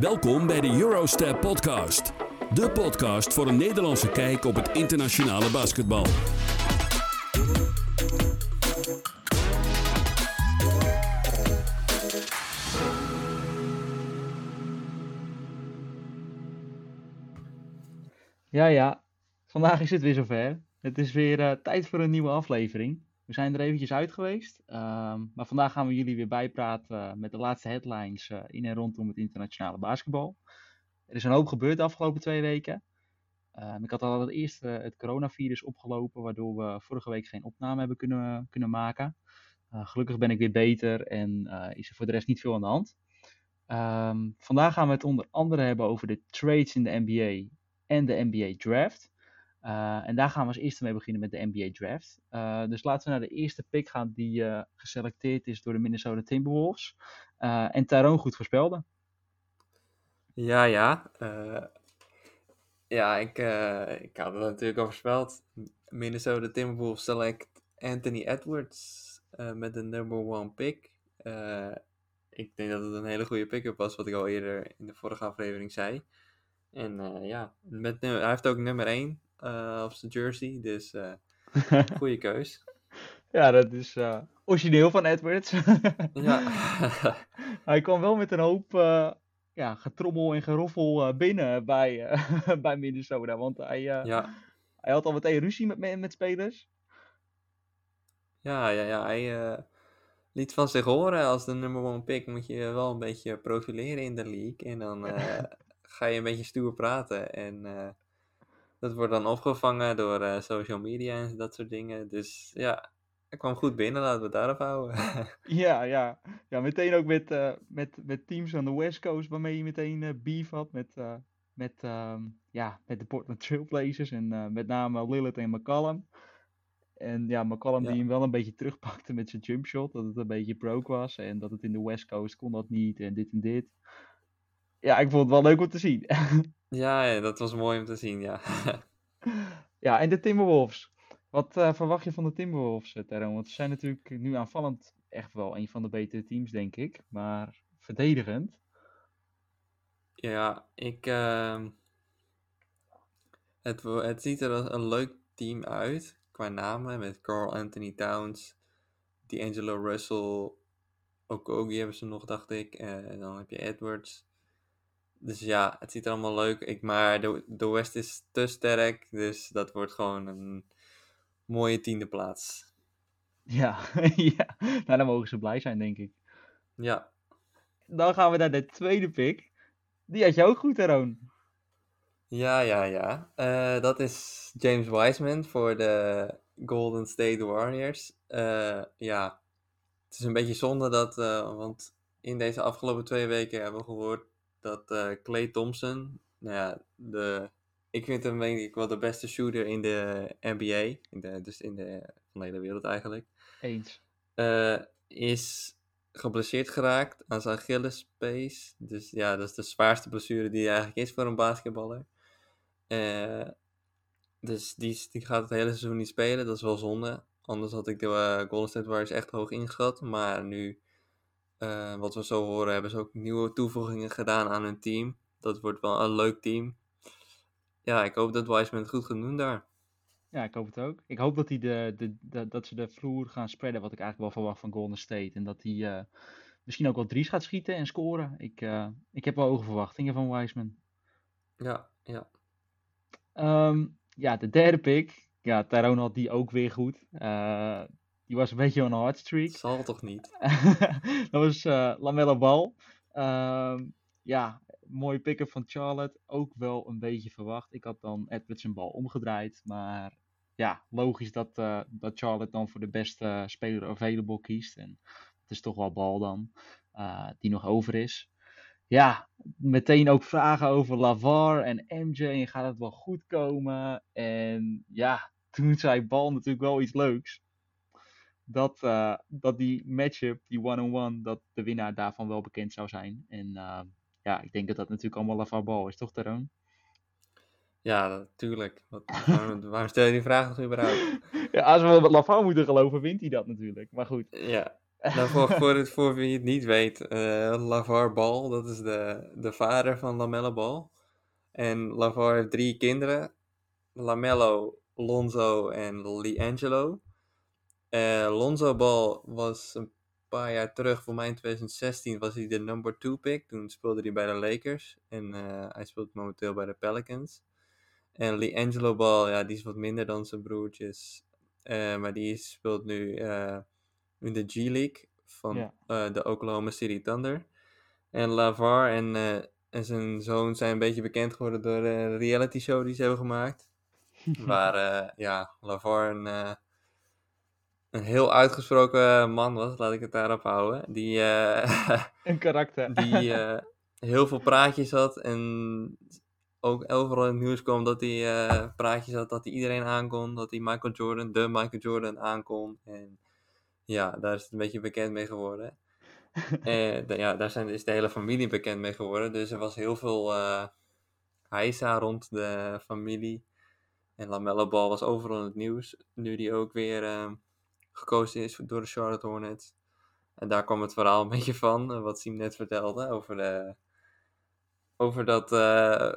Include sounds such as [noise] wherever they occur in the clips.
Welkom bij de Eurostep Podcast. De podcast voor een Nederlandse kijk op het internationale basketbal. Ja, ja. Vandaag is het weer zover. Het is weer eh, tijd voor een nieuwe aflevering. We zijn er eventjes uit geweest. ehm, maar vandaag gaan we jullie weer bijpraten met de laatste headlines eh, in en rondom het internationale basketbal. Er is een hoop gebeurd de afgelopen twee weken. Ehm, ik had al het eerst eh, het coronavirus opgelopen, waardoor we vorige week geen opname hebben kunnen, kunnen maken. Eh, gelukkig ben ik weer beter en eh, is er voor de rest niet veel aan de hand. Ehm, vandaag gaan we het onder andere hebben over de trades in de NBA en de NBA Draft. Uh, en daar gaan we als eerste mee beginnen met de NBA Draft. Uh, dus laten we naar de eerste pick gaan die uh, geselecteerd is door de Minnesota Timberwolves. en Tyrone goed voorspelde. Ja, ja. ja, ik, ik had het natuurlijk al voorspeld. Minnesota Timberwolves select Anthony Edwards met de number one pick. ik denk dat het een hele goede pick-up was, wat ik al eerder in de vorige aflevering zei. En ja, met, hij heeft ook nummer 1 uh, op zijn jersey. Dus [laughs] uh, goede keus. Ja, dat is uh, origineel van Edwards. [laughs] ja. [laughs] Hij kwam wel met een hoop ja, getrommel en geroffel binnen bij, bij Minnesota. Want hij, ja. hij had al meteen ruzie met, met spelers. Ja, ja, ja. Hij liet van zich horen. Als de number one pick moet je wel een beetje profileren in de league. En dan ga je een beetje stoer praten. En dat wordt dan opgevangen door uh, social media en dat soort dingen. Dus ja, ik kwam goed binnen, laten we het daarop houden. [laughs] ja, ja. ja, meteen ook met, uh, met, met teams aan de West Coast waarmee je meteen uh, beef had met, met, um, ja, met de Portland Trailblazers en met name Lillard en McCallum. En ja, McCallum ja. die hem wel een beetje terugpakte met zijn jumpshot, dat het een beetje broke was en dat het in de West Coast kon dat niet en dit en dit. Ja, ik vond het wel leuk om te zien. [laughs] Ja, ja, dat was mooi om te zien, ja. [laughs] ja, en de Timberwolves. Wat uh, verwacht je van de Timberwolves, Teron? Want ze zijn natuurlijk nu aanvallend echt wel een van de betere teams, denk ik. Maar verdedigend. Ja, ik. Uh, het, het ziet er als een leuk team uit. Qua namen. Met Carl Anthony Towns, D'Angelo Russell. Okogie hebben ze nog, dacht ik. Uh, en dan heb je Edwards. Dus ja, het ziet er allemaal leuk uit. Maar de, de West is te sterk. Dus dat wordt gewoon een mooie tiende plaats. [laughs] Ja, [laughs] ja. Nou, dan mogen ze blij zijn, denk ik. Ja. Dan gaan we naar de tweede pick. Die had je ook goed, Aaron. Ja, ja, ja. Uh, dat is James Wiseman voor de Golden State Warriors. Uh, ja, het is een beetje zonde dat, uh, want in deze afgelopen twee weken hebben we gehoord dat uh, Clay Thompson, nou ja, de, ik vind hem denk ik wel de beste shooter in de NBA, in de, dus in de, van de hele wereld eigenlijk. Eens. Uh, is geblesseerd geraakt aan zijn Achillespees. Dus ja, dat is de zwaarste blessure die er eigenlijk is voor een basketballer. Uh, dus die, die gaat het hele seizoen niet spelen, dat is wel zonde. Anders had ik de uh, Golden State Warriors echt hoog ingeschat. Maar nu uh, wat we zo horen, hebben ze ook nieuwe toevoegingen gedaan aan hun team. Dat wordt wel een leuk team. Ja, ik hoop dat Wiseman het goed gaat doen daar. Ja, ik hoop het ook. Ik hoop dat, hij de, de, de, dat ze de vloer gaan spreiden, wat ik eigenlijk wel verwacht van Golden State. En dat hij uh, misschien ook wel drie's gaat schieten en scoren. Ik, uh, ik heb wel hoge verwachtingen van Wiseman. Ja, ja. Um, ja, de derde pick. Ja, Tyrone had die ook weer goed. Die was een beetje on een hard streak. [laughs] Zal toch niet? [laughs] dat was uh, Lamella Bal. Uh, ja, mooie pick-up van Charlotte. Ook wel een beetje verwacht. Ik had dan Edwards een bal omgedraaid. Maar ja, logisch dat, uh, dat Charlotte dan voor de beste speler available kiest. En het is toch wel bal dan. Uh, die nog over is. Ja, meteen ook vragen over Lavar en MJ. En gaat het wel goed komen? En ja, toen zei Bal natuurlijk wel iets leuks dat, uh, dat die matchup, die one-on-one, dat de winnaar daarvan wel bekend zou zijn. En uh, ja, ik denk dat dat natuurlijk allemaal Lavar Bal is, toch Teron? Ja, natuurlijk. Waarom, [laughs] waarom, stel je die vraag nog überhaupt? [laughs] ja, als we Lavar moeten geloven, wint hij dat natuurlijk. Maar goed. Ja. Nou, voor, voor, het, voor wie het niet weet, eh LaVar Ball, dat is de, de vader van Lamello Ball. En LaVar heeft drie kinderen. Lamello, Lonzo en LiAngelo. Eh Lonzo Ball was een paar jaar terug, voor mij in 2016, was hij de number two pick. Toen speelde hij bij de Lakers. En eh, hij speelt momenteel bij de Pelicans. En LiAngelo Ball, ja, die is wat minder dan zijn broertjes. Eh, maar die speelt nu in de G-League van de Oklahoma City Thunder. En LaVar en, en zijn zoon zijn een beetje bekend geworden door de reality show die ze hebben gemaakt. [laughs] Waar ja, LaVar eh, een heel uitgesproken man was, laat ik het daarop houden. Die, eh, [laughs] Een karakter. die [laughs] eh, heel veel praatjes had en ook overal in het nieuws kwam dat hij eh, praatjes had dat hij iedereen aankon, dat hij Michael Jordan, de Michael Jordan aankon. En ja, daar is het een beetje bekend mee geworden. [laughs] En ja, daar zijn, is de hele familie bekend mee geworden. Dus er was heel veel eh heisa rond de familie. En Lamello Ball was overal in het nieuws. Nu die ook weer eh, gekozen is door de Charlotte Hornets. En daar kwam het verhaal een [laughs] beetje van, eh, wat Siem net vertelde, over, de, over dat, eh,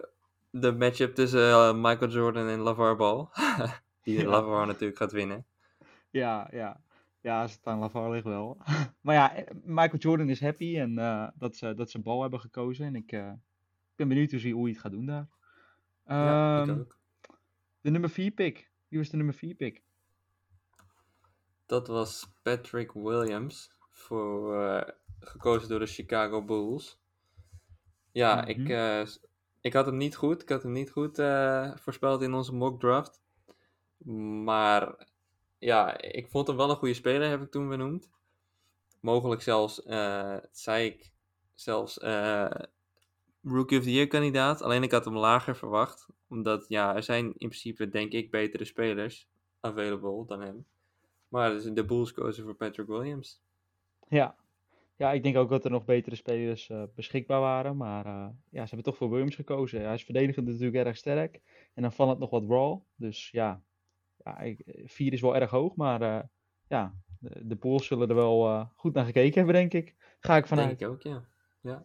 de matchup tussen eh, Michael Jordan en LaVar Ball. [laughs] die Ja. LaVar natuurlijk gaat winnen. Ja, ja. Ja, als het aan LaVar ligt wel. [laughs] Maar ja, eh, Michael Jordan is happy en eh, dat, ze, dat ze bal hebben gekozen. En ik eh, ben benieuwd hoe, hij het gaat doen daar. ja, ik Ehm, ook. de nummer 4 pick. Wie was de nummer 4 pick? Dat was Patrick Williams, voor, eh, gekozen door de Chicago Bulls. Ja, Mhm. ik, eh, ik had hem niet goed. Ik had hem niet goed eh, voorspeld in onze mock draft. Maar ja, ik vond hem wel een goede speler, heb ik toen benoemd. Mogelijk zelfs, zei ik, zelfs Rookie of the Year kandidaat. Alleen ik had hem lager verwacht. Omdat ja, er zijn in principe, denk ik, betere spelers available dan hem. Maar dus de Bulls kozen voor Patrick Williams. Ja. Ja, ik denk ook dat er nog betere spelers eh, beschikbaar waren. Maar eh, ja, ze hebben toch voor Williams gekozen. Hij is verdedigend natuurlijk erg sterk. En dan valt het nog wat raw. Dus ja, ja ik, 4 is wel erg hoog. Maar eh, ja, de, de Bulls zullen er wel eh, goed naar gekeken hebben, denk ik. Ga ik vanuit. Denk ik ook, ja.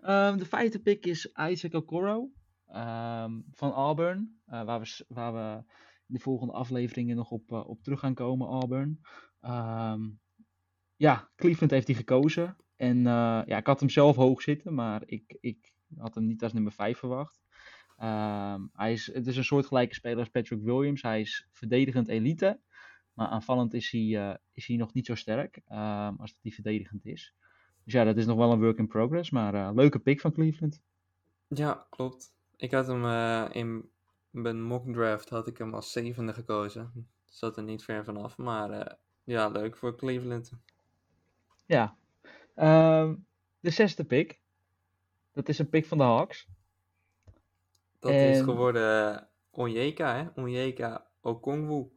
Ehm, de vijfde pick is Isaac Okoro ehm, van Auburn. eh, waar, we, waar we de volgende afleveringen nog op, eh, op terug gaan komen, Auburn. Ehm, ja, Cleveland heeft hij gekozen. En eh, ja, ik had hem zelf hoog zitten, maar ik, ik had hem niet als nummer 5 verwacht. Ehm, hij is, het is een soortgelijke speler als Patrick Williams. Hij is verdedigend elite. Maar aanvallend is hij, eh, is hij nog niet zo sterk ehm, als dat hij verdedigend is. Dus ja, dat is nog wel een work in progress. Maar leuke pick van Cleveland. Ja, klopt. Ik had hem in mijn mock draft had ik hem als zevende gekozen. Zat er niet ver vanaf, maar eh, ja, leuk voor Cleveland. Ja. Ehm, de zesde pick. Dat is een pick van de Hawks. Dat is En- geworden eh, Onyeka, hè? Onyeka Okongwu.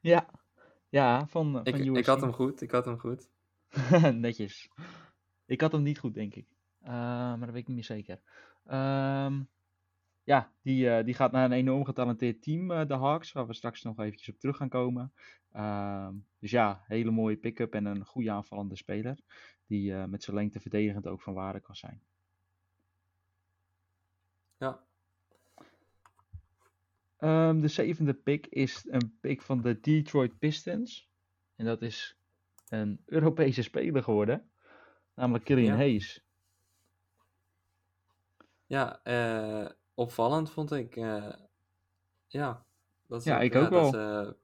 Ja. Ja, van, eh, Ik, van ik had hem goed, ik had hem goed. [laughs] Netjes. Ik had hem niet goed, denk ik. Eh, maar dat weet ik niet meer zeker. Ehm, ja, die, eh, die gaat naar een enorm getalenteerd team, eh, de Hawks, waar we straks nog eventjes op terug gaan komen. Ehm, dus ja, hele mooie pick-up en een goede aanvallende speler. Die eh, met zijn lengte verdedigend ook van waarde kan zijn. Ja, Ehm, de zevende pick is een pick van de Detroit Pistons. En dat is een Europese speler geworden. Namelijk Killian Ja. Hayes. ja eh, opvallend vond ik. eh, ja, dat Ja, ook- ik ook dat wel. ze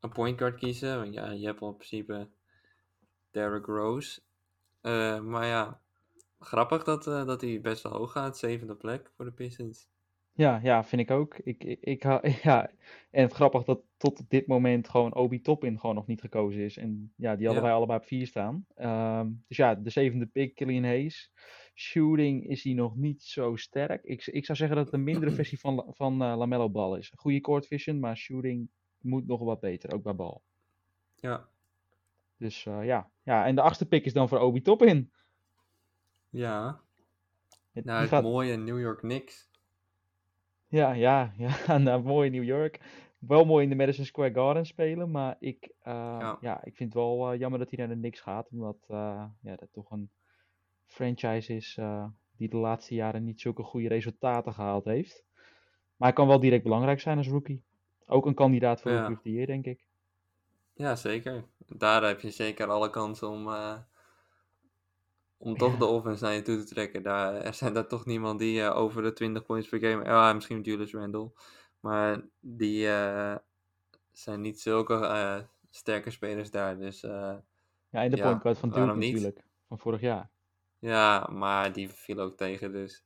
een point guard kiezen. Want ja, je hebt al in principe Derrick Rose. Eh, maar ja, grappig dat, eh, dat hij best wel hoog gaat. Zevende plek voor de Pistons. Ja, ja, vind ik ook. Ik, ik, ik, ha- [laughs] ja. En het grappig dat tot op dit moment gewoon Obi Toppin gewoon nog niet gekozen is. En ja, die hadden Ja. wij allebei op vier staan. Ehm, dus ja, de zevende pick, Killian Hayes. Shooting is hij nog niet zo sterk. Ik, ik zou zeggen dat het een mindere [clears throat] versie van, van eh, Lamello Ball is. Goede court vision, maar shooting moet nog wat beter, ook bij bal. Ja, Dus eh, ja. ja, en de achtste pick is dan voor Obi Toppin. ja. Het- Nou, het gaat- mooie New York Knicks. Ja, ja, ja, [laughs] naar mooie New York. wel mooi in de Madison Square Garden spelen. Maar ik, eh, Ja. ja. ik vind het wel eh, jammer dat hij naar de Knicks gaat. Omdat eh, ja, dat toch een franchise is eh, die de laatste jaren niet zulke goede resultaten gehaald heeft. Maar hij kan wel direct belangrijk zijn als rookie. Ook een kandidaat voor Ja. Rookie of the Year, denk ik. Ja, zeker. Daar heb je zeker alle kansen om, om toch Ja. de offense naar je toe te trekken. Daar, er zijn daar toch niemand die eh, over de 20 points per game... Ja, misschien Julius Randle. Maar die eh, zijn niet zulke eh, sterke spelers daar. Dus Ja, en de Ja, point guard van Duke niet? natuurlijk. Van vorig jaar. ja, maar die viel ook tegen. Dus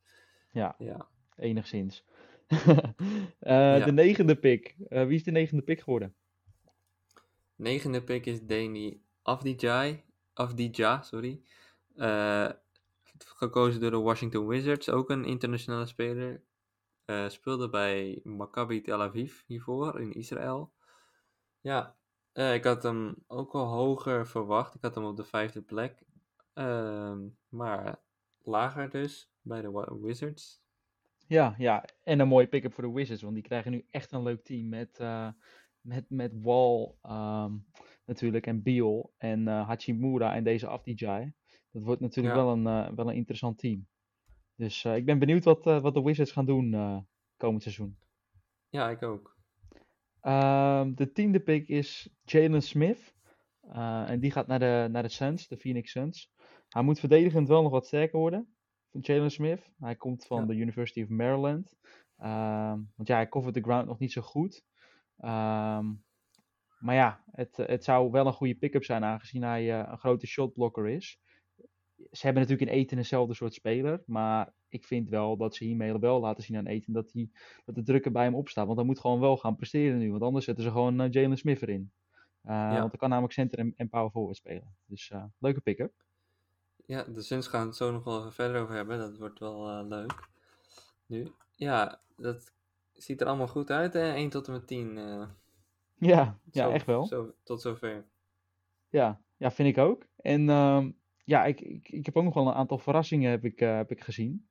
Ja, ja. enigszins. [laughs] De negende pick. Wie is de negende pick geworden? Negende pick is Danny Afdijay. Afdija, sorry. Eh, gekozen door de Washington Wizards. Ook een internationale speler. Eh, speelde bij Maccabi Tel Aviv hiervoor in Israël. Ja, eh, ik had hem ook wel hoger verwacht. Ik had hem op de vijfde plek. Ehm, maar lager dus bij de Wizards. Ja, ja, en een mooie pick-up voor de Wizards, want die krijgen nu echt een leuk team met, met, met Wall ehm, natuurlijk en Beal en Hachimura en deze Afdijay. Dat wordt natuurlijk Ja. wel, een, eh, wel een interessant team. Dus eh, ik ben benieuwd wat, eh, wat de Wizards gaan doen komend seizoen. Ja, ik ook. Ehm, de tiende pick is Jalen Smith. En die gaat naar de, naar de Suns, de Phoenix Suns. Hij moet verdedigend wel nog wat sterker worden. Van Jalen Smith. Hij komt van Ja. de University of Maryland. Ehm, want ja, hij covert de ground nog niet zo goed. Ehm, maar ja, het, het zou wel een goede pick-up zijn aangezien hij een grote shotblocker is. Ze hebben natuurlijk in Eten eenzelfde soort speler. Maar ik vind wel dat ze hiermee wel laten zien aan Eten dat, hij, dat de druk er bij hem opstaat. Want hij moet gewoon wel gaan presteren nu. Want anders zetten ze gewoon eh, Jalen Smith erin. Eh, Want hij kan namelijk center en, en power forward spelen. Dus eh, leuke pick-up. Ja, de Suns gaan het zo nog wel even verder over hebben. Dat wordt wel leuk. Nu, ja, dat ziet er allemaal goed uit, hè? 1 tot en met 10. eh, Ja, ja echt wel. Zo, tot zover. Ja, ja, vind ik ook. En ehm, ja, ik, ik, ik heb ook nog wel een aantal verrassingen heb ik, eh, heb ik gezien.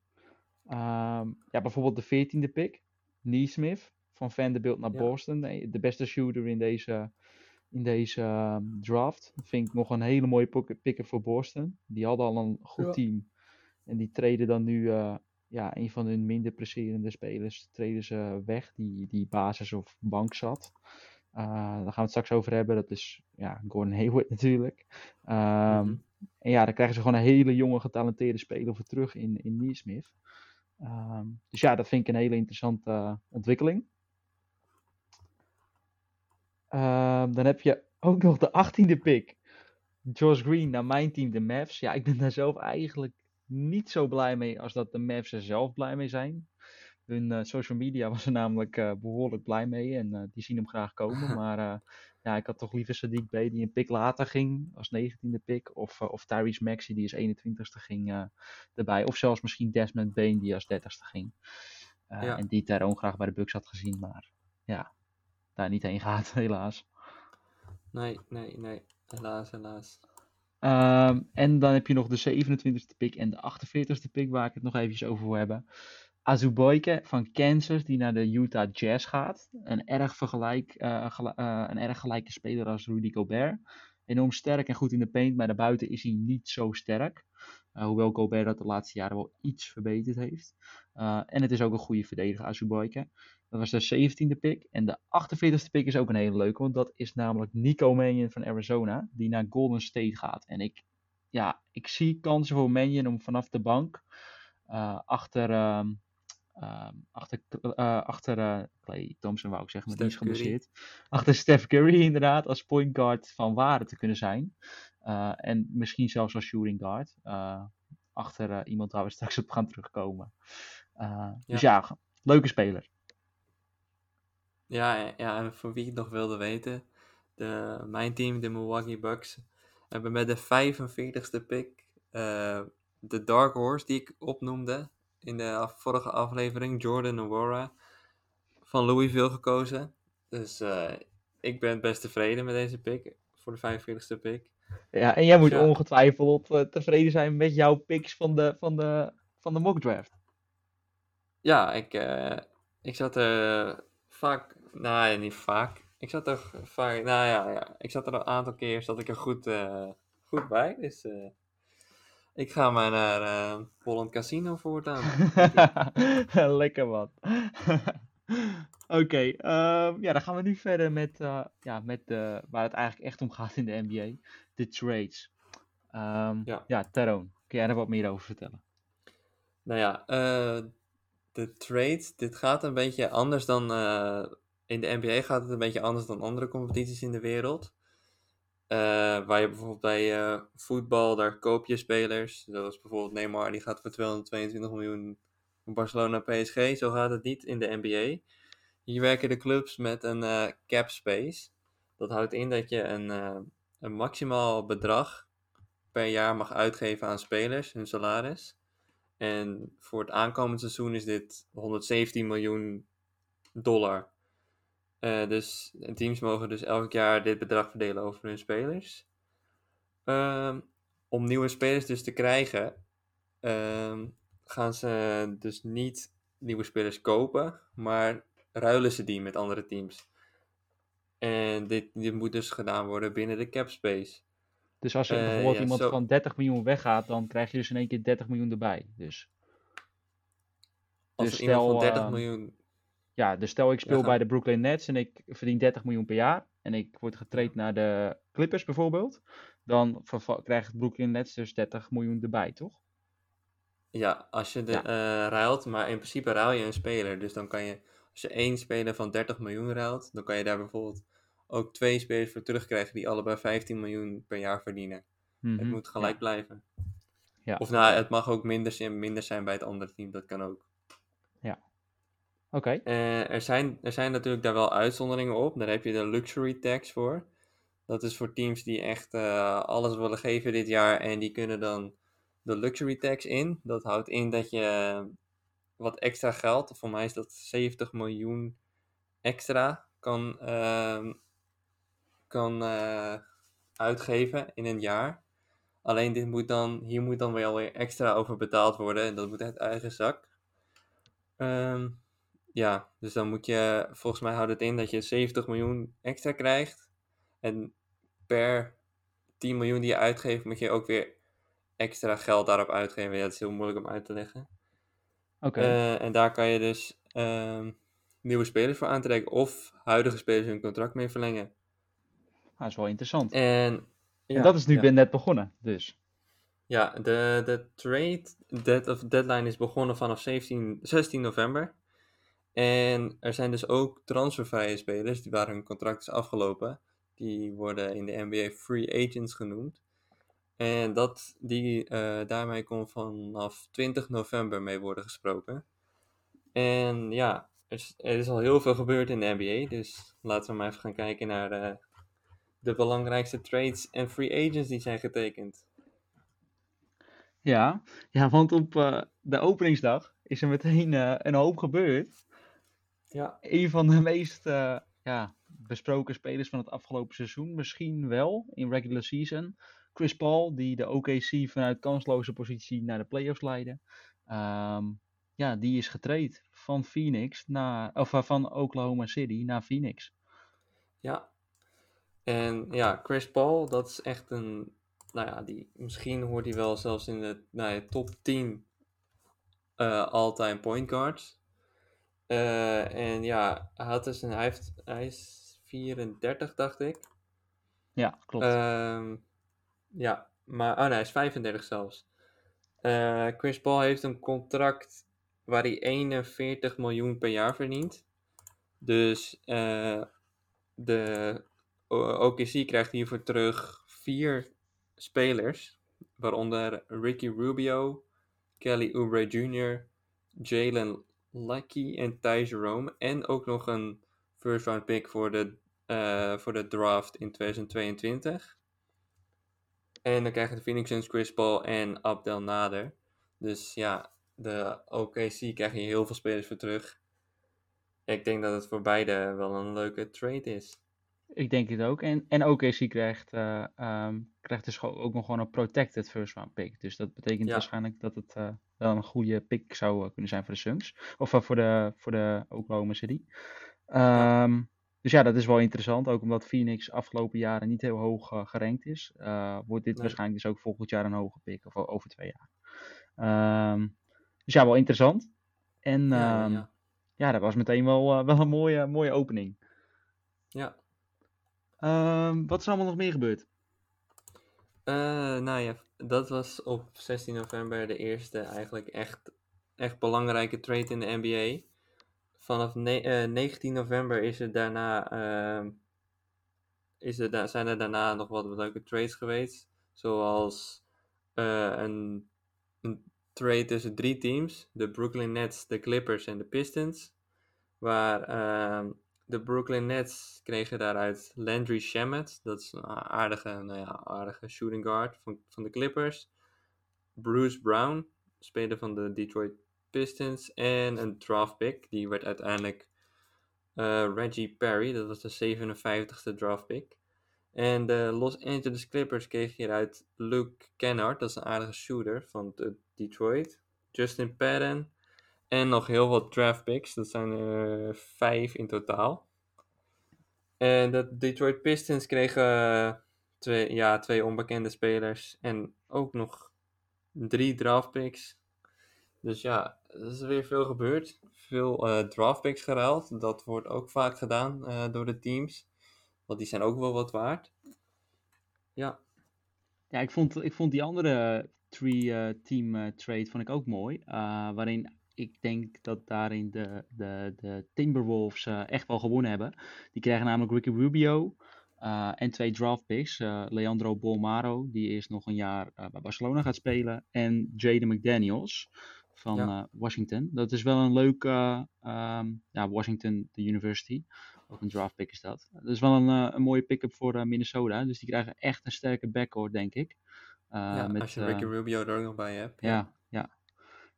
Ehm, ja, bijvoorbeeld de veertiende pick, Neesmith van Vanderbilt naar Ja. Boston. De beste shooter in deze, in deze ehm, draft. Vind ik nog een hele mooie pick-up voor Boston. Die hadden al een goed Ja. team. En die treden dan nu eh, ja, een van hun minder presserende spelers treden ze weg, die, die basis of bank zat. Eh, daar gaan we het straks over hebben. Dat is ja, Gordon Hayward [laughs] natuurlijk. Mhm. En ja, dan krijgen ze gewoon een hele jonge, getalenteerde speler voor terug in, in Neesmith. Ehm, dus ja, dat vind ik een hele interessante eh, ontwikkeling. Ehm, dan heb je ook nog de 18e pick. Josh Green naar mijn team, de Mavs. Ja, ik ben daar zelf eigenlijk niet zo blij mee als dat de Mavs er zelf blij mee zijn. Hun eh, social media was er namelijk eh, behoorlijk blij mee en die zien hem graag komen. [laughs] Maar ja, ik had toch liever Sadiq B die een pick later ging als 19e pick. Of, eh, of Tyrese Maxey die als 21ste ging eh, erbij. Of zelfs misschien Desmond Bain die als 30ste ging. Eh, Ja. En die Tyrone graag bij de Bucks had gezien. Maar ja, daar niet heen gaat [laughs] helaas. Nee, nee, nee. Helaas, helaas. Ehm, en dan heb je nog de 27e pick en de 48e pick, waar ik het nog eventjes over wil hebben. Azuboike van Kansas, die naar de Utah Jazz gaat. Een erg, vergelijk, eh, eh, een erg gelijke speler als Rudy Gobert. Enorm sterk en goed in de paint, maar daarbuiten is hij niet zo sterk. Eh, hoewel Gobert dat de laatste jaren wel iets verbeterd heeft. En het is ook een goede verdediger, Azuboike. Dat was de 17e pick. En de 48e pick is ook een hele leuke, want dat is namelijk Nico Mannion van Arizona, die naar Golden State gaat. En ik, ja, ik zie kansen voor Mannion om vanaf de bank achter, ehm, ehm, achter, eh, achter eh, Clay Thompson, wou ik zeggen, maar die is geblesseerd. Achter Steph Curry inderdaad, als point guard van waarde te kunnen zijn. En misschien zelfs als shooting guard. achter iemand waar we [laughs] straks op gaan terugkomen. Dus ja, leuke speler. Ja, ja, en voor wie het nog wilde weten, de, mijn team, de Milwaukee Bucks, hebben met de 45ste pick de Dark Horse die ik opnoemde in de vorige aflevering, Jordan Aurora, van Louisville gekozen. Dus eh, ik ben best tevreden met deze pick, voor de 45ste pick. Ja, en jij moet Ja. ongetwijfeld eh, tevreden zijn met jouw picks van de, van de, van de mock draft. Ja, ik, eh, ik zat er vaak Nou ja, niet vaak. Ik zat er vaak, nou ja, ja. ik zat er een aantal keer, zat ik er goed, goed bij. Dus ik ga maar naar eh Holland Casino voortaan. [laughs] Lekker man. [laughs] Oké, ehm, ja, dan gaan we nu verder met, eh, ja, met de, waar het eigenlijk echt om gaat in de NBA. De trades. Ehm, Ja. ja, Taroon, kun jij er wat meer over vertellen? Nou ja, eh, de trade, dit gaat een beetje anders dan. eh, in de NBA gaat het een beetje anders dan andere competities in de wereld. Eh, waar je bijvoorbeeld bij eh, voetbal, daar koop je spelers. Zoals bijvoorbeeld Neymar, die gaat voor 222 miljoen van Barcelona PSG. Zo gaat het niet in de NBA. Hier werken de clubs met een eh, cap space. Dat houdt in dat je een, een maximaal bedrag per jaar mag uitgeven aan spelers, hun salaris. En voor het aankomend seizoen is dit 117 miljoen dollar. Eh, dus teams mogen dus elk jaar dit bedrag verdelen over hun spelers. Ehm, om nieuwe spelers dus te krijgen, ehm, gaan ze dus niet nieuwe spelers kopen, maar ruilen ze die met andere teams. En dit, dit moet dus gedaan worden binnen de cap space. Dus als er Eh, bijvoorbeeld ja, iemand zo- van 30 miljoen weggaat, dan krijg je dus in één keer 30 miljoen erbij. Dus Als Dus er iemand van stel, 30 ehm, miljoen ja, dus stel ik speel bij de Brooklyn Nets en ik verdien 30 miljoen per jaar. En ik word getraind naar de Clippers bijvoorbeeld. Dan krijgt Brooklyn Nets dus 30 miljoen erbij, toch? Ja, als je de, Ja. eh, ruilt, maar in principe ruil je een speler. Dus dan kan je, als je één speler van 30 miljoen ruilt, dan kan je daar bijvoorbeeld ook twee spelers voor terugkrijgen die allebei 15 miljoen per jaar verdienen. Het Mhm, moet gelijk ja. blijven. Ja. Of nou, het mag ook minder minder zijn bij het andere team, dat kan ook. Oké, Eh, er, zijn, er zijn natuurlijk daar wel uitzonderingen op. Daar heb je de luxury tax voor. Dat is voor teams die echt eh, alles willen geven dit jaar en die kunnen dan de luxury tax in. Dat houdt in dat je wat extra geld, voor mij is dat 70 miljoen extra, kan, ehm, kan eh, uitgeven in een jaar. Alleen dit moet dan, hier moet dan wel weer extra over betaald worden en dat moet uit eigen zak. Ehm, ja, dus dan moet je, volgens mij houdt het in dat je 70 miljoen extra krijgt. En per 10 miljoen die je uitgeeft, moet je ook weer extra geld daarop uitgeven. Ja, dat is heel moeilijk om uit te leggen. oké. Eh, en daar kan je dus ehm, nieuwe spelers voor aantrekken of huidige spelers hun contract mee verlengen. Ah, dat is wel interessant. En, ja, en dat is nu ja. net begonnen, dus. Ja, de, de trade dead of deadline is begonnen vanaf 17, 16 november. En er zijn dus ook transfervrije spelers die waar hun contract is afgelopen. Die worden in de NBA free agents genoemd. En dat, die, eh, daarmee kon vanaf 20 november mee worden gesproken. En ja, er is, er is al heel veel gebeurd in de NBA. Dus laten we maar even gaan kijken naar eh, de belangrijkste trades en free agents die zijn getekend. Ja, ja want op eh, de openingsdag is er meteen een hoop gebeurd. Ja. Een van de [laughs] meest eh, ja, besproken spelers van het afgelopen seizoen, misschien wel in regular season. Chris Paul, die de OKC vanuit kansloze positie naar de playoffs leidde. Ehm, ja, die is getraind van Phoenix naar, of eh, van Oklahoma City naar Phoenix. Ja. En ja, Chris Paul, dat is echt een. Nou ja, die, misschien hoort hij wel zelfs in de nou ja, top 10 eh all-time point guards. Eh, en ja, hij, had dus een, hij, heeft, hij is 34, dacht ik. Ja, klopt. Ehm, ja, maar oh nee, hij is 35 zelfs. Eh, Chris Paul heeft een contract waar hij 41 miljoen per jaar verdient. Dus eh, de OKC krijgt hiervoor terug vier spelers, waaronder Ricky Rubio, Kelly Oubre Jr., Jalen Lucky en Ty Jerome. En ook nog een first round pick voor de, eh, voor de draft in 2022. En dan krijgen de Phoenix Suns Chris Paul en Abdel Nader. Dus ja, de OKC krijg je heel veel spelers voor terug. Ik denk dat het voor beide wel een leuke trade is. Ik denk het ook. En, en OKC krijgt, eh, ehm, krijgt dus ook nog gewoon een protected first round pick. Dus dat betekent Ja. waarschijnlijk dat het eh, wel een goede pick zou eh, kunnen zijn voor de Suns. Of voor, de, voor de Oklahoma City. Ehm, dus ja, dat is wel interessant. Ook omdat Phoenix afgelopen jaren niet heel hoog uh, gerankt is. Uh, wordt dit Nee. waarschijnlijk dus ook volgend jaar een hoge pick. Of over twee jaar. Ehm, dus ja, wel interessant. En Ja, ja, ja. ja, dat was meteen wel, wel een mooie, mooie opening. Ja. Ehm, wat is er allemaal nog meer gebeurd? Eh, nou ja, dat was op 16 november de eerste eigenlijk echt, echt belangrijke trade in de NBA. Vanaf ne- eh, 19 november is er daarna, ehm, is er zijn er daarna nog wat leuke trades geweest. Zoals eh, een, een trade tussen drie teams. De Brooklyn Nets, de Clippers en de Pistons. Waar ehm, de Brooklyn Nets kregen daaruit Landry Shamet. Dat is een aardige, nou ja, aardige shooting guard van, van de Clippers. Bruce Brown, speler van de Detroit Pistons. En een draft pick. Die werd uiteindelijk eh, Reggie Perry. Dat was de 57ste draft pick. En de Los Angeles Clippers kregen hieruit Luke Kennard. Dat is een aardige shooter van de Detroit. Justin Patton. En nog heel wat draft picks. Dat zijn er vijf in totaal. En de Detroit Pistons kregen eh, twee, ja, twee onbekende spelers. En ook nog drie draft picks. Dus ja, er is weer veel gebeurd. Veel eh draft picks geruild. Dat wordt ook vaak gedaan eh, door de teams. Want die zijn ook wel wat waard. Ja, Ja, ik vond, ik vond die andere three-team eh, trade vond ik ook mooi. eh, waarin ik denk dat daarin de, de, de Timberwolves eh, echt wel gewonnen hebben. Die krijgen namelijk Ricky Rubio eh, en twee draft picks. eh, Leandro Bolmaro, die eerst nog een jaar bij Barcelona gaat spelen. En Jaden McDaniels van Ja. Washington. Dat is wel een leuk, eh, ehm, ja, Washington, de University. Ook een draft pick is dat. Dat is wel een, een mooie pick-up voor Minnesota. Dus die krijgen echt een sterke backcourt, denk ik. Ja met, als je Ricky Rubio er ook nog bij hebt. ja, ja. Ja,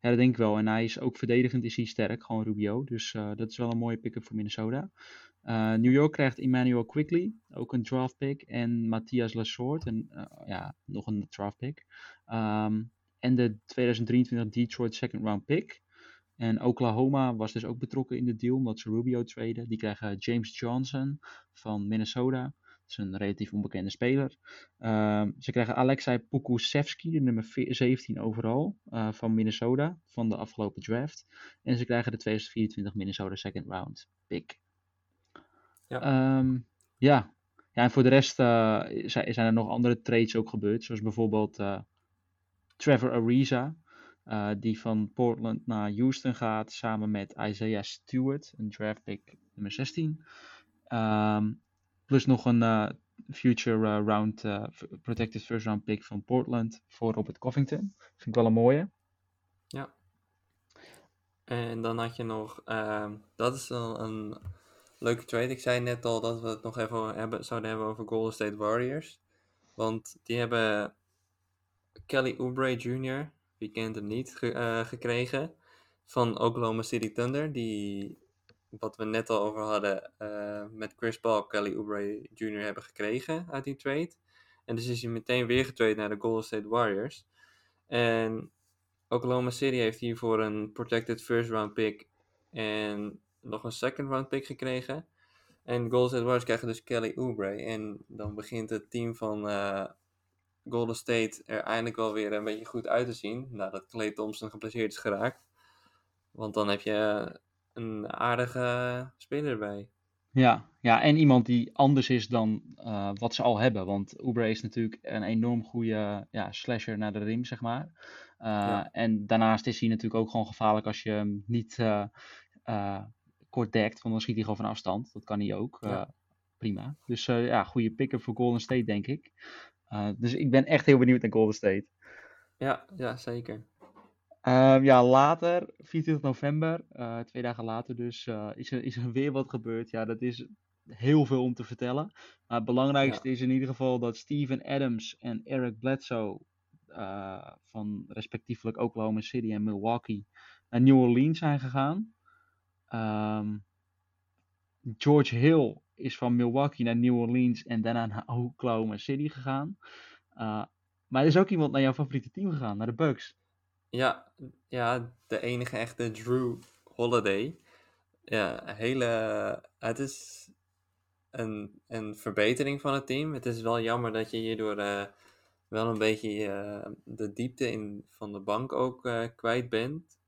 dat denk ik wel. En hij is ook verdedigend is hij sterk, gewoon Rubio. Dus eh, dat is wel een mooie pick-up voor Minnesota. Eh, New York krijgt Emmanuel Quickly, ook een draft pick. En Matthias Lassort, en, eh, ja, nog een draft pick. Ehm, en de 2023 Detroit second round pick. En Oklahoma was dus ook betrokken in de deal, omdat ze Rubio traden. Die krijgen James Johnson van Minnesota. Is een relatief onbekende speler. Ehm, ze krijgen Alexei Pokusevski, de nummer ve- 17 overal eh, van Minnesota, van de afgelopen draft. En ze krijgen de 2024 Minnesota second round pick. Ja. Ehm, ja. ja, en voor de rest eh, zijn, er nog andere trades ook gebeurd, zoals bijvoorbeeld eh, Trevor Ariza, die van Portland naar Houston gaat, samen met Isaiah Stewart, een draft pick nummer 16. Ehm, plus nog een eh, future eh, round eh, protected first round pick van Portland voor Robert Covington. Vind ik wel een mooie. Ja. En dan had je nog, ehm, dat is een, een leuke trade. Ik zei net al dat we het nog even hebben, zouden hebben over Golden State Warriors. Want die hebben Kelly Oubre Jr., wie kent hem niet, ge- gekregen van Oklahoma City Thunder. Die, wat we net al over hadden, eh, met Chris Paul, Kelly Oubre Jr. hebben gekregen uit die trade. En dus is hij meteen weer getrade naar de Golden State Warriors. En Oklahoma City heeft hiervoor een protected first round pick en nog een second round pick gekregen. En Golden State Warriors krijgen dus Kelly Oubre. En dan begint het team van eh, Golden State er eindelijk wel weer een beetje goed uit te zien. Nadat Clay Thompson geblesseerd is geraakt. Want dan heb je een aardige speler erbij. Ja, ja, en iemand die anders is dan eh, wat ze al hebben. Want Oubre is natuurlijk een enorm goede ja, slasher naar de rim, zeg maar. Uh, Ja. En daarnaast is hij natuurlijk ook gewoon gevaarlijk als je hem niet uh, kort dekt. Want dan schiet hij gewoon van afstand. Dat kan hij ook. Ja. Prima. Dus ja, goede pick-up voor Golden State, denk ik. Dus ik ben echt heel benieuwd naar Golden State. Ja, ja zeker. Uh, ja, later, 24 november, uh, twee dagen later dus, uh, is, er, is er weer wat gebeurd. Ja, dat is heel veel om te vertellen. Maar het belangrijkste ja. is in ieder geval dat Steven Adams en Eric Bledsoe uh, van respectievelijk Oklahoma City en Milwaukee naar New Orleans zijn gegaan. Um, George Hill is van Milwaukee naar New Orleans en daarna naar Oklahoma City gegaan. Maar er is ook iemand naar jouw favoriete team gegaan, naar de Bucks. Ja, ja, de enige echte Drew Holiday ja, hele. Het is een, een verbetering van het team. Het is wel jammer dat je hierdoor eh, wel een beetje eh, de diepte in, van de bank ook eh, kwijt bent.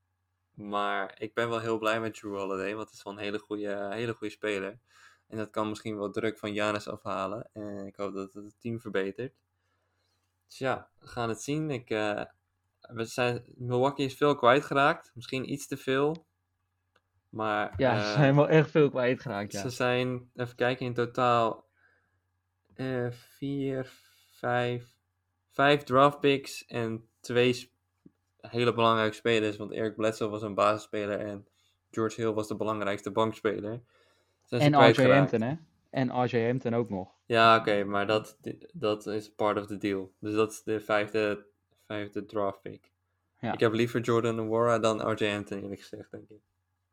Maar ik ben wel heel blij met Drew Holiday, want het is wel een hele goede, hele goede speler. En dat kan misschien wel druk van Janis afhalen. En ik hoop dat het het team verbetert. Dus ja, we gaan het zien. Ik, we zijn, Milwaukee is veel kwijtgeraakt. Misschien iets te veel. Maar, Ja, ze eh, zijn wel echt veel kwijtgeraakt, ja. ze zijn, even kijken, in totaal eh, vier, vijf, vijf draft picks en twee hele belangrijke spelers. Want Eric Bledsoe was een basisspeler en George Hill was de belangrijkste bankspeler. Zijn En RJ. Hampton, hè? En RJ Hampton ook nog. Ja, oké, maar dat, dat is part of the deal. Dus dat is de vijfde, vijfde draft pick. Ja. Ik heb liever Jordan Nwora dan RJ Hampton, eerlijk gezegd, denk ik.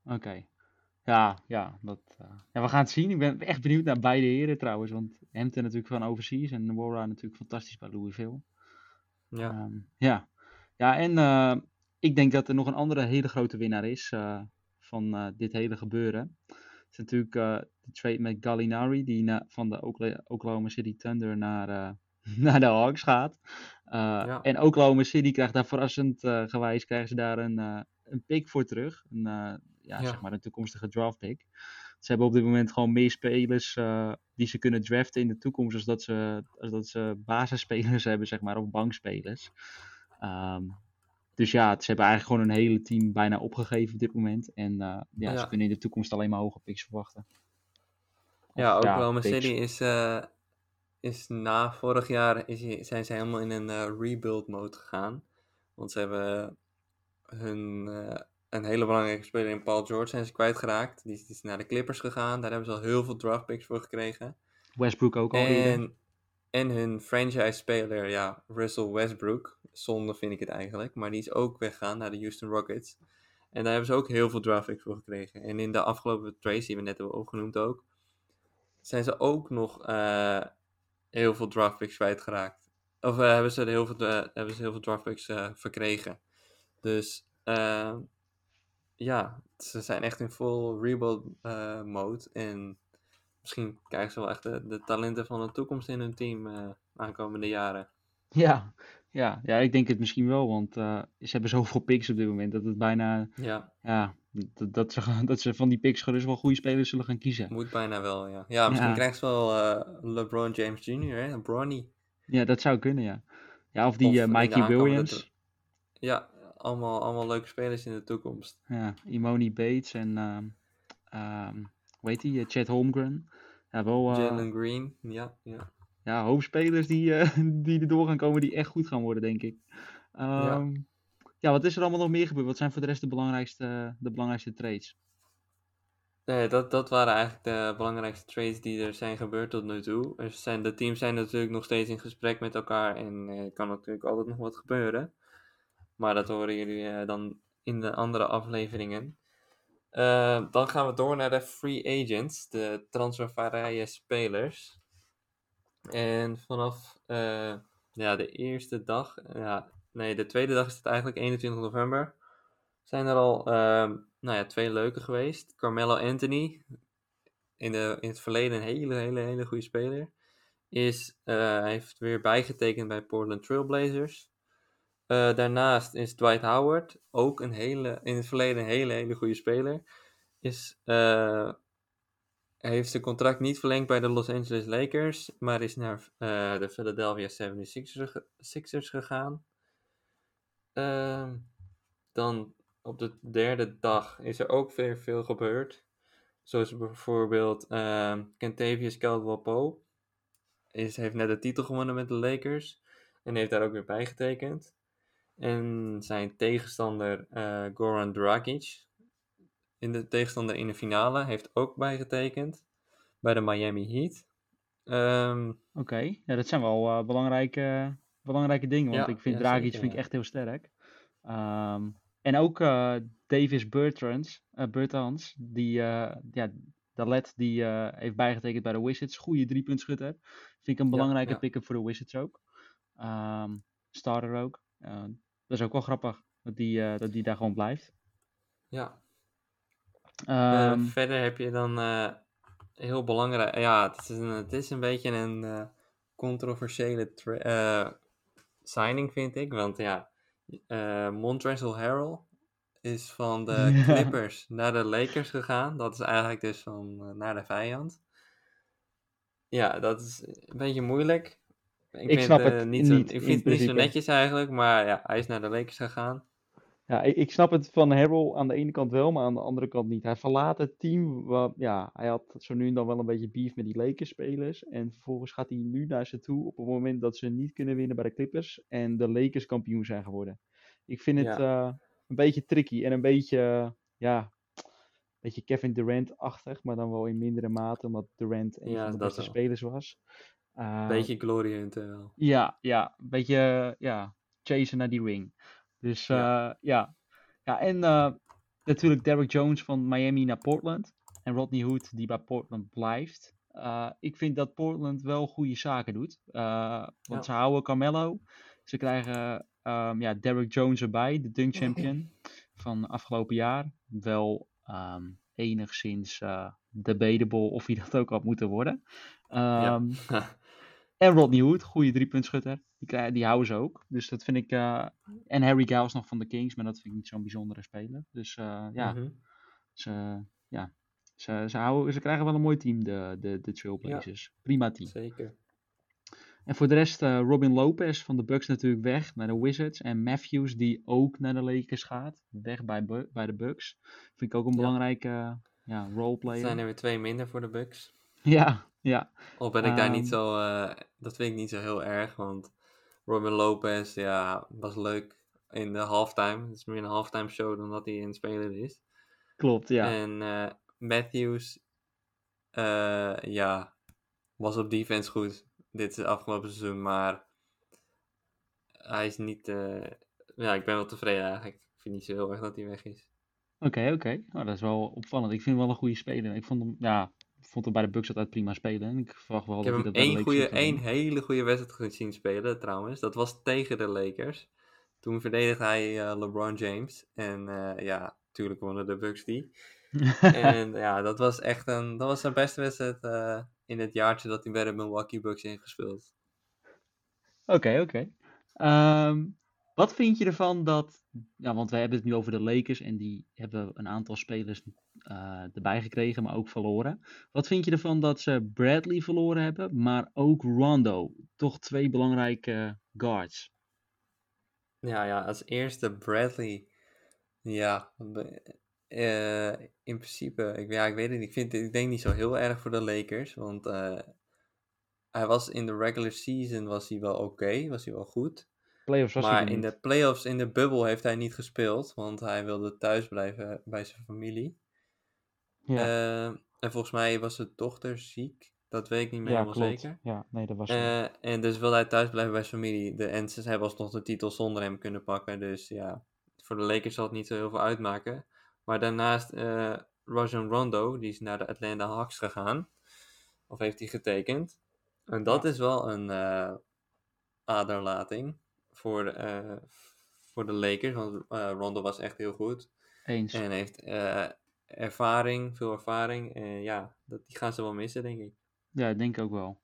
Oké. Ja, ja, dat, eh, ja, we gaan het zien. Ik ben echt benieuwd naar beide heren trouwens. Want Hampton natuurlijk van overseas en Wora natuurlijk fantastisch bij Louisville. Ja, Ehm, ja. ja, en eh, ik denk dat er nog een andere hele grote winnaar is eh, van dit hele gebeuren. Het is natuurlijk de trade met Gallinari, die na- van de Okla- Oklahoma City Thunder naar, [laughs] naar de Hawks gaat. Eh, Ja. En Oklahoma City krijgt daar verrassend eh, gewijs krijgen ze daar een, eh, een pick voor terug. Een, ja, Ja. zeg maar een toekomstige draft pick. Ze hebben op dit moment gewoon meer spelers die ze kunnen draften in de toekomst als dat ze, als dat ze basisspelers [laughs] hebben, zeg maar, of bankspelers. Ehm, dus ja, ze hebben eigenlijk gewoon een hele team bijna opgegeven op dit moment. En ja, ze Ja. kunnen in de toekomst alleen maar hoge picks verwachten. Of, Ja, Oklahoma picks. City is, is na vorig jaar is, zijn ze helemaal in een eh, rebuild mode gegaan. Want ze hebben hun, eh, een hele belangrijke speler in Paul George zijn ze kwijtgeraakt. Die, is- die is naar de Clippers gegaan. Daar hebben ze al heel veel draft picks voor gekregen. Westbrook ook al. En, en hun franchise speler, ja, Russell Westbrook. Zonde vind ik het eigenlijk. Maar die is ook weggegaan naar de Houston Rockets. En daar hebben ze ook heel veel draft picks voor gekregen. En in de afgelopen trades, die we net hebben opgenoemd ook, zijn ze ook nog eh, heel veel draft picks kwijtgeraakt. Of eh, hebben, ze er heel veel, eh, hebben ze heel veel draft picks eh, verkregen. Dus eh, ja, ze zijn echt in full rebuild eh, mode. En misschien krijgen ze wel echt de, de talenten van de toekomst in hun team eh aankomende jaren. Ja, ja, ja, ik denk het misschien wel, want eh, ze hebben zoveel picks op dit moment dat het bijna, Ja, ja, dat, dat, ze, [laughs] dat ze van die picks gerust wel goede spelers zullen gaan kiezen. moet bijna wel, ja. Ja, misschien Ja. krijgen ze wel eh, LeBron James Jr., hè? Bronny. Ja, dat zou kunnen, ja. Ja, of die Of eh, Mikey Williams, Ja, allemaal, allemaal leuke spelers in de toekomst. ja, Imoni Bates en, ehm ehm hoe heet die, eh, Chet Holmgren. Ja, wel, Jalen Green, ja, ja. ja, hoop spelers die, [laughs] die erdoor gaan komen die echt goed gaan worden, denk ik. Ehm, ja. Wat is er allemaal nog meer gebeurd? Wat zijn voor de rest de belangrijkste, de belangrijkste trades? Nee, dat, dat waren eigenlijk de belangrijkste trades die er zijn gebeurd tot nu toe. Er zijn, de teams zijn natuurlijk nog steeds in gesprek met elkaar en eh, er kan natuurlijk altijd nog wat gebeuren. Maar dat horen jullie eh, dan in de andere afleveringen. Eh, dan gaan we door naar de free agents, de transfervrije spelers. En vanaf eh, ja, de eerste dag, ja, nee, de tweede dag is het eigenlijk 21 november. Zijn er al ehm, nou ja, twee leuke geweest. Carmelo Anthony, in, de, in het verleden een hele, hele, hele goede speler. Is, hij heeft weer bijgetekend bij Portland Trailblazers. Eh, daarnaast is Dwight Howard, ook een hele, in het verleden een hele, hele goede speler. Is, hij heeft zijn contract niet verlengd bij de Los Angeles Lakers, maar is naar de Philadelphia 76ers ge- Sixers gegaan. Ehm, dan op de derde dag is er ook weer veel gebeurd. Zoals bijvoorbeeld ehm Kentavious Caldwell-Pope. Is, heeft net de titel gewonnen met de Lakers. En heeft daar ook weer bij getekend. En zijn tegenstander eh, Goran Dragic. In de tegenstander in de finale heeft ook bijgetekend. Bij de Miami Heat. Ehm, Oké, dat zijn wel eh, belangrijke, belangrijke dingen, want Ja, ik vind ja, Dragic zeker, vind ik echt heel sterk. Ehm, en ook eh, Davis Bertrands, eh, Bertans, die, eh ja, Dalet, die eh, heeft bijgetekend bij de Wizards. Goede driepuntschutter. Vind ik een belangrijke ja. pick-up voor de Wizards ook. Ehm, starter ook. Eh, dat is ook wel grappig, dat die, eh, dat die daar gewoon blijft. ja. Eh, Ehm, verder heb je dan eh, heel belangrijk. Ja, het is een, het is een beetje een eh, controversiële tra- eh, signing, vind ik. Want ja, eh Montrezl Harrell is van de [laughs] Ja. Clippers naar de Lakers gegaan. Dat is eigenlijk dus van eh, naar de vijand. Ja, dat is een beetje moeilijk. Ik, vind, snap eh, het niet zo, niet, ik in vind het niet zo netjes eigenlijk, maar ja, hij is naar de Lakers gegaan. Ja, ik, ik snap het van Harrell aan de ene kant wel, maar aan de andere kant niet. Hij verlaat het team. wa- ja, hij had zo nu en dan wel een beetje beef met die Lakers-spelers. En vervolgens gaat hij nu naar ze toe op het moment dat ze niet kunnen winnen bij de Clippers. En de Lakers kampioen zijn geworden. Ik vind het eh, een beetje tricky en een beetje, ja, een beetje Kevin Durant-achtig. Maar dan wel in mindere mate, omdat Durant een Ja, van de beste wel. spelers was. Eh, Beetje glory wel. ja, ja, een beetje ja, chasen naar die ring. Dus Ja. ja, ja. ja en eh, natuurlijk Derrick Jones van Miami naar Portland. En Rodney Hood die bij Portland blijft. Eh, ik vind dat Portland wel goede zaken doet. Eh, want Ja. ze houden Carmelo. Ze krijgen ehm, ja, Derrick Jones erbij, de dunk champion van afgelopen jaar. Wel ehm, enigszins eh debatable of hij dat ook had moeten worden. Ehm, [laughs] en Rodney Hood, goede driepuntschutter. Die, krijgen, die houden ze ook. Dus dat vind ik. eh, en Harry Giles nog van de Kings, maar dat vind ik niet zo'n bijzondere speler. Dus eh, ja, Mhm. ze, ja ze, ze, houden, ze krijgen wel een mooi team, de, de, de Trailblazers. Prima team. Zeker. En voor de rest, eh, Robin Lopez van de Bucks natuurlijk weg naar de Wizards. En Matthews, die ook naar de Lakers gaat, weg bij, bij de Bucks. Vind ik ook een belangrijke ja, Er roleplayer. zijn er weer twee minder voor de Bucks. [laughs] Ja, ja. Al ben ik daar niet Ehm. zo, eh, dat vind ik niet zo heel erg, want Robin Lopez, ja, was leuk in de halftime. Het is meer een halftime show dan dat hij een speler is. klopt, ja. En eh, Matthews, eh, ja, was op defense goed dit afgelopen seizoen, maar hij is niet, ja, ik ben wel tevreden eigenlijk. Ik vind niet zo heel erg dat hij weg is. Oké, oké. Nou, dat is wel opvallend. Ik vind hem wel een goede speler. Ik vond hem, ja, vond hem bij de Bucks altijd prima spelen. En ik verwacht wel Ik dat heb hij dat één, goede, één hele goede wedstrijd gezien spelen trouwens. Dat was tegen de Lakers. Toen verdedigde hij eh, LeBron James. En eh, ja, natuurlijk wonnen de Bucks die. [laughs] En ja, dat was echt een, dat was zijn beste wedstrijd eh, in het jaartje dat hij bij de Milwaukee Bucks heeft gespeeld. Oké, oké. Ehm, wat vind je ervan dat, ja, want we hebben het nu over de Lakers en die hebben een aantal spelers eh, erbij gekregen, maar ook verloren. Wat vind je ervan dat ze Bradley verloren hebben, maar ook Rondo? Toch twee belangrijke guards. Ja, ja, als eerste Bradley. Ja, eh, in principe, ik, ja, ik weet het niet. Ik, vind, ik denk niet zo heel erg voor de Lakers. Want eh, hij was in de regular season was hij wel oké, was hij wel goed. Playoffs was Maar in niet. de playoffs, in de bubbel, heeft hij niet gespeeld. Want hij wilde thuis blijven bij zijn familie. Ja, Eh, en volgens mij was zijn dochter ziek. Dat weet ik niet meer ja helemaal klopt. zeker. Ja, nee, dat was. Eh, en dus wilde hij thuis blijven bij zijn familie. De, en ze hebben alsnog de titel zonder hem kunnen pakken. Dus ja, voor de Lakers zal het niet zo heel veel uitmaken. Maar daarnaast eh Rajon Rondo, die is naar de Atlanta Hawks gegaan. Of heeft hij getekend. En dat Ja. is wel een eh, aderlating voor, de, eh, voor de Lakers. Want eh, Rondo was echt heel goed. Eens. En heeft eh, ervaring, veel ervaring. En ja, dat, die gaan ze wel missen, denk ik. Ja, ik denk ook wel.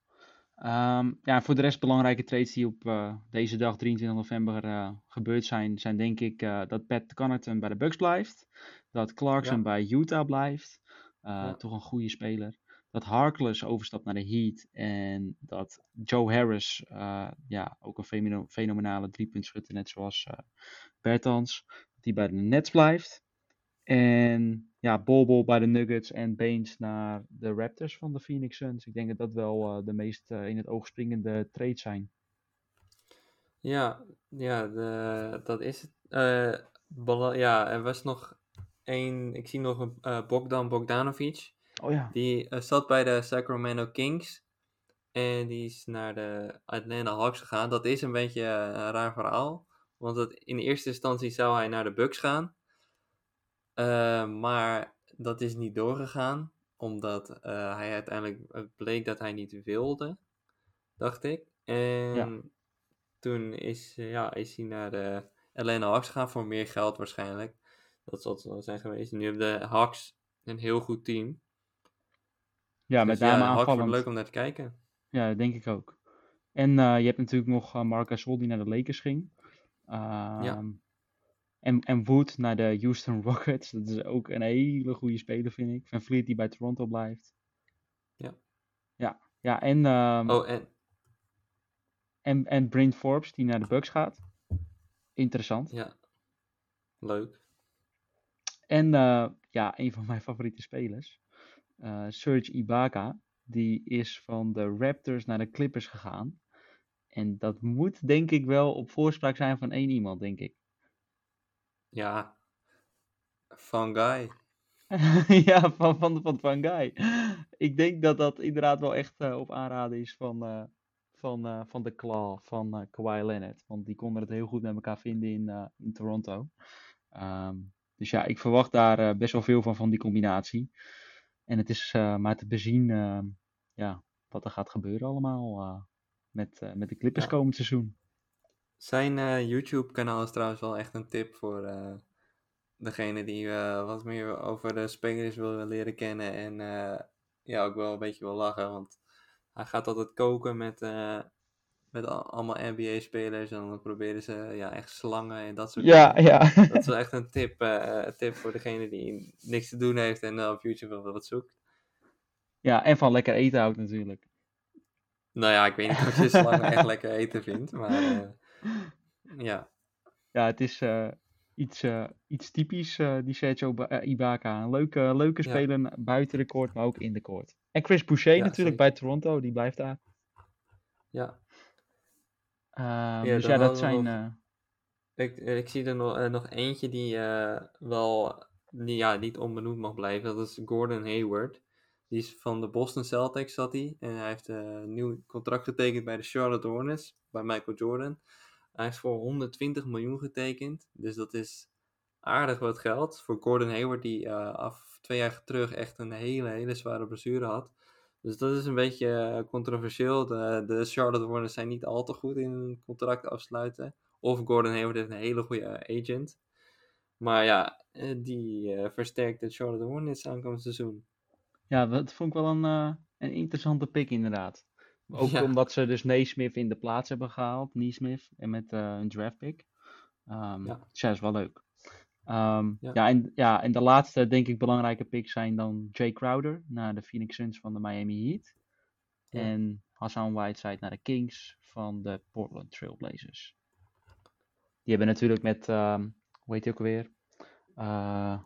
Ehm, ja, voor de rest belangrijke trades die op deze dag, 23 november, gebeurd zijn, zijn denk ik dat Pat Connaughton bij de Bucks blijft. Dat Clarkson Ja. bij Utah blijft. Ja. Toch een goede speler. Dat Harkless overstapt naar de Heat. En dat Joe Harris, eh, ja, ook een fenomenale driepuntschutter, net zoals eh Bertans, die bij de Nets blijft. En ja, Bobo bij de Nuggets en Baines naar de Raptors van de Phoenix Suns. Ik denk dat dat wel eh, de meest in het oog springende trades zijn. Ja, ja de, dat is het. Ja, er was nog één. Ik zie nog een Bogdan Bogdanovic. Oh ja. Die eh, zat bij de Sacramento Kings. En die is naar de Atlanta Hawks gegaan. Dat is een beetje eh, een raar verhaal. Want het, in eerste instantie zou hij naar de Bucks gaan. Eh, maar dat is niet doorgegaan. Omdat hij uiteindelijk bleek dat hij niet wilde. Dacht ik. En toen is, ja, is hij naar de Atlanta Hawks gegaan voor meer geld waarschijnlijk. Dat zal het zijn geweest. Nu hebben de Hawks een heel goed team. Ja, Dus met name ja, aanvallend. leuk om naar te kijken. Ja, dat denk ik ook. En eh, je hebt natuurlijk nog uh, Marc Gasol die naar de Lakers ging. Ehm, en, en Wood naar de Houston Rockets. Dat is ook een hele goede speler, vind ik. Van Vliet die bij Toronto blijft. Ja. Ja, ja en, ehm, Oh, en en, en Brent Forbes die naar de Bucks gaat. Interessant. ja, leuk. En eh, ja, een van mijn favoriete spelers, eh, Serge Ibaka, die is van de Raptors naar de Clippers gegaan. En dat moet denk ik wel op voorspraak zijn van één iemand, denk ik. [laughs] Ja, Van Guy. [laughs] ja, van, van, van Van Guy. Ik denk dat dat inderdaad wel echt eh, op aanraden is van, eh, van, van de Claw, van Kawhi Leonard. Want die konden het heel goed met elkaar vinden in, in Toronto. Ehm, dus ja, ik verwacht daar best wel veel van, van die combinatie. En het is eh, maar te bezien ehm, ja, wat er gaat gebeuren allemaal eh, met, eh, met de Clippers Ja. komend seizoen. Zijn YouTube-kanaal is trouwens wel echt een tip voor degene die wat meer over de spelers wil leren kennen. En ja, ook wel een beetje wil lachen. Want hij gaat altijd koken met, met al- allemaal NBA-spelers. En dan proberen ze ja, echt slangen en dat soort Ja, dingen. ja. [laughs] Dat is wel echt een tip, eh, tip voor degene die niks te doen heeft en op YouTube wel wat zoekt. ja, en van lekker eten houdt natuurlijk. Nou ja, ik weet niet of je slangen echt lekker eten vindt. Maar eh, ja, Ja, het is eh, iets, eh, iets typisch, eh, die Sergio Ba- eh, Ibaka. Een leuke, leuke Ja. speler buiten de court, maar ook in de court. En Chris Boucher Ja, natuurlijk zeker. bij Toronto, die blijft daar. ja. Ehm, Ja, dus ja, dat zijn... nog- eh, Ik, ik zie er nog, eh, nog eentje die eh, wel die, ja, niet onbenoemd mag blijven. Dat is Gordon Hayward. Die is van de Boston Celtics zat hij. En hij heeft een nieuw contract getekend bij de Charlotte Hornets. Bij Michael Jordan. Hij heeft voor 120 miljoen getekend. Dus dat is aardig wat geld. Voor Gordon Hayward die af twee jaar terug echt een hele, hele zware blessure had. Dus dat is een beetje eh, controversieel. De, de Charlotte Hornets zijn niet al te goed in een contract afsluiten. Of Gordon Hayward heeft een hele goede agent. Maar ja, eh, die eh, versterkt de Charlotte Hornets aankomend seizoen. ja, dat vond ik wel een, een interessante pick inderdaad. Ook Ja. omdat ze dus Naismith in de plaats hebben gehaald, Neesmith, en met een draft pick. Ehm Ja. Dus ja, is wel leuk. Ehm, Ja. ja. en, ja, en de laatste, denk ik, belangrijke picks zijn dan Jay Crowder naar de Phoenix Suns van de Miami Heat. Ja. En Hassan Whiteside naar de Kings van de Portland Trailblazers. Die hebben natuurlijk met, ehm, hoe heet hij ook alweer? Eh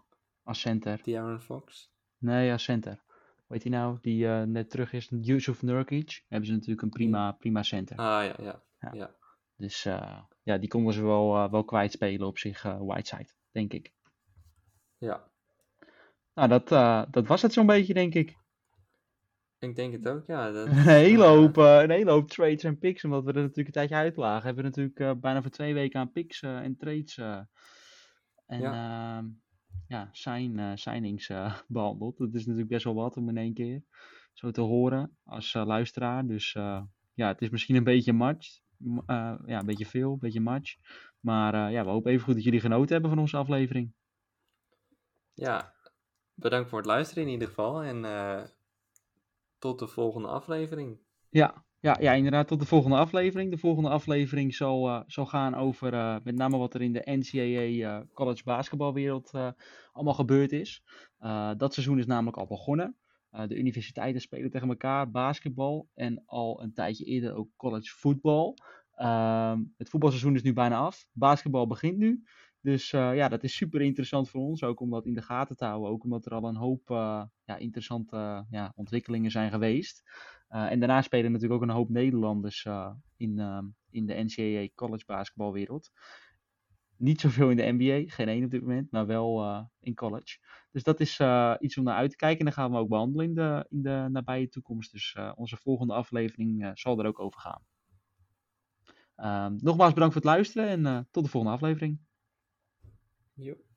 als center. Die Aaron Fox. Nee, als center. Hoe heet hij nou? Die eh, net terug is. Yusuf Nurkic. Hebben ze natuurlijk een prima, prima center. Ah ja, ja. Ja. Dus eh, ja, die konden ze wel, eh, wel kwijtspelen op zich, eh, Whiteside, denk ik. ja. Nou, dat, eh, dat was het zo'n beetje, denk ik. Ik denk het ook, ja. Dat, [laughs] Een hele, hoop, eh, een hele hoop trades en picks, omdat we er natuurlijk een tijdje uitlagen. Hebben we natuurlijk eh, bijna voor twee weken aan picks en trades en ja, ja sign, signings eh, [laughs] behandeld. Dat is natuurlijk best wel wat om in één keer zo te horen als luisteraar. Dus ja, het is misschien een beetje. M- eh, ja, een beetje veel, een beetje much. Maar eh, ja, we hopen even goed dat jullie genoten hebben van onze aflevering. ja, bedankt voor het luisteren in ieder geval. En eh, tot de volgende aflevering. Ja, ja, ja, inderdaad. Tot de volgende aflevering. De volgende aflevering zal, zal gaan over met name wat er in de NCAA college basketbalwereld allemaal gebeurd is. Dat seizoen is namelijk al begonnen. Eh, de universiteiten spelen tegen elkaar basketbal en al een tijdje eerder ook college voetbal. Ehm, het voetbalseizoen is nu bijna af. Basketbal begint nu. Dus eh, ja, dat is super interessant voor ons. Ook om dat in de gaten te houden. Ook omdat er al een hoop eh, ja, interessante ja, ontwikkelingen zijn geweest. En daarna spelen natuurlijk ook een hoop Nederlanders in, uh, in de NCAA college basketbalwereld. Niet zoveel in de NBA, geen één op dit moment, maar wel uh, in college. Dus dat is uh, iets om naar uit te kijken. En dat gaan we ook behandelen in de, nabije toekomst. Dus uh, onze volgende aflevering zal er ook over gaan. Uh, nogmaals bedankt voor het luisteren en tot de volgende aflevering. Jo.